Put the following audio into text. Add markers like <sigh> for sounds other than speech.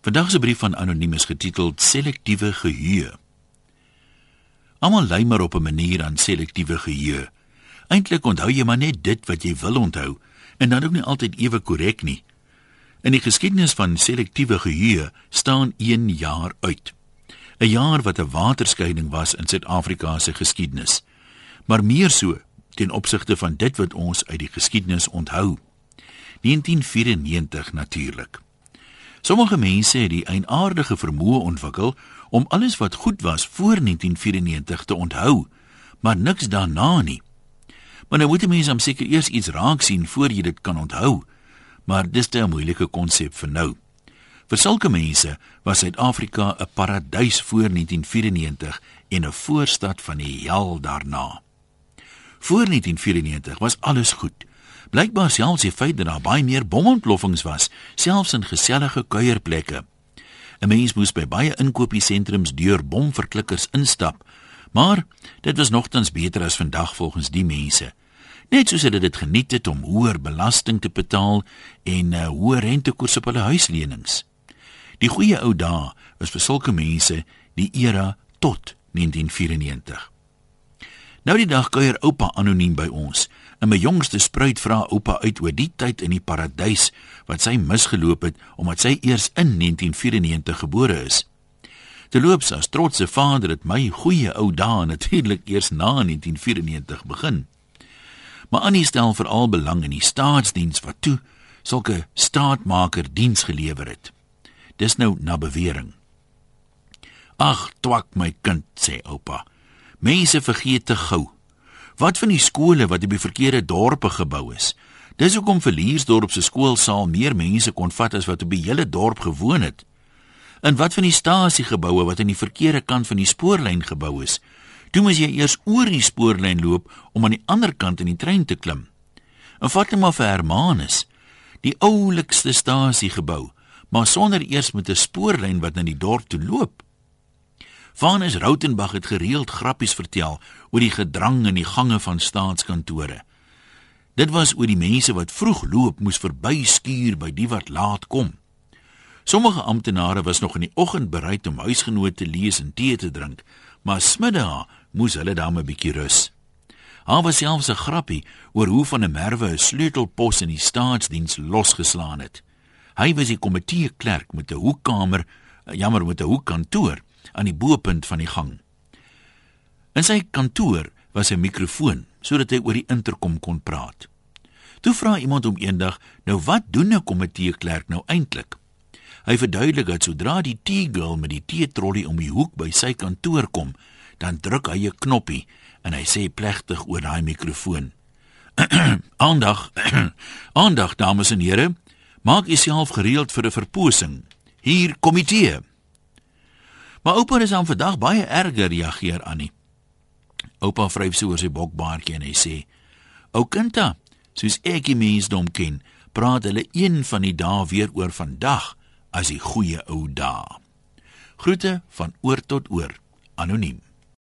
Vandag se brief van anoniem is getiteld Selektiewe geheue. Almal lei maar op 'n manier aan selektiewe geheue. Eintlik onthou jy maar net dit wat jy wil onthou en dan ook nie altyd ewe korrek nie. In die geskiedenis van selektiewe geheue staan 1 jaar uit. 'n Jaar wat 'n waterskeiding was in Suid-Afrika se geskiedenis. Maar meer so ten opsigte van dit wat ons uit die geskiedenis onthou. 1994 natuurlik. Sommige mense het die eienaardige vermoë ontwikkel om alles wat goed was voor 1994 te onthou, maar niks daarna nie. Maar nou moet mense hom seker eers iets raak sien voor jy dit kan onthou. Maar dis 'n moeilike konsep vir nou. Vir sulke mense was Suid-Afrika 'n paradys voor 1994 en 'n voorstad van die hel daarna. Voor 1994 was alles goed. Blykbaar selfs die feit dat daar baie meer bomontploffings was, selfs in gesellige kuierplekke. 'n Mens moes by baie inkopiesentrums deur bomverklikkers instap, maar dit was nogtans beter as vandag volgens die mense. Net soos hulle dit geniet het om hoër belasting te betaal en uh, hoë rentekoers op hulle huislenings. Die goeie ou dae was vir sulke mense die era tot 1994. Nou die dag kuier oupa anoniem by ons. En my jongste spruit vra oupa uit oor die tyd in die paradys wat sy misgeloop het omdat sy eers in 1994 gebore is. Terloops as trotse vader het my goeie ou dae natuurlik eers na 1994 begin. Maar Annie stel veral belang in die staatsdiens wat toe sulke staatmaker diens gelewer het. Dis nou na bewering. Ag, twak my kind sê oupa. Mense vergeet te gou. Wat van die skole wat op die verkeerde dorpe gebou is? Dis hoekom Verliersdorp se skoolsaal meer mense kon vat as wat op die hele dorp gewoon het. En wat van die stasiegeboue wat aan die verkeerde kant van die spoorlyn gebou is? Toe moes jy eers oor die spoorlyn loop om aan die ander kant in die trein te klim. En vat net maar vir Hermanus, die oulikste stasiegebou, maar sonder eers met 'n spoorlyn wat na die dorp toe loop. Vanus Rautenbach het gereeld grappies vertel oor die gedrang in die gange van staatskantore. Dit was oor die mense wat vroeg loop moes verbyskuur by die wat laat kom. Sommige amptenare was nog in die oggend bereid om huisgenote te lees en tee te drink, maar smiddag moes hulle dan 'n bietjie rus. Daar was selfs 'n grappie oor hoe van 'n merwe 'n sleutelpos in die staatsdiens losgeslaan het. Hy was die komitee klerk met 'n hoekkamer, jammer met 'n hoekkantoor aan die boepunt van die gang. In sy kantoor was 'n mikrofoon sodat hy oor die interkom kon praat. Toe vra iemand hom eendag, "Nou wat doen 'n komitee klerk nou eintlik?" Hy verduidelik dat sodra die tea girl met die tee trolly om die hoek by sy kantoor kom, dan druk hy 'n knoppie en hy sê plegtig oor daai mikrofoon: <clears throat> "Aandag, <clears throat> aandag dames en here, maak jouself gereed vir 'n verposing. Hier komitee." Maar oupa is aan vandag baie erger reageer aan nie. Oupa vryf so oor sy bokbaardjie en hy sê: "Ou kinda, soos ek die mensdom ken, praat hulle een van die dae weer oor vandag as die goeie ou dae." Groete van oor tot oor, anoniem.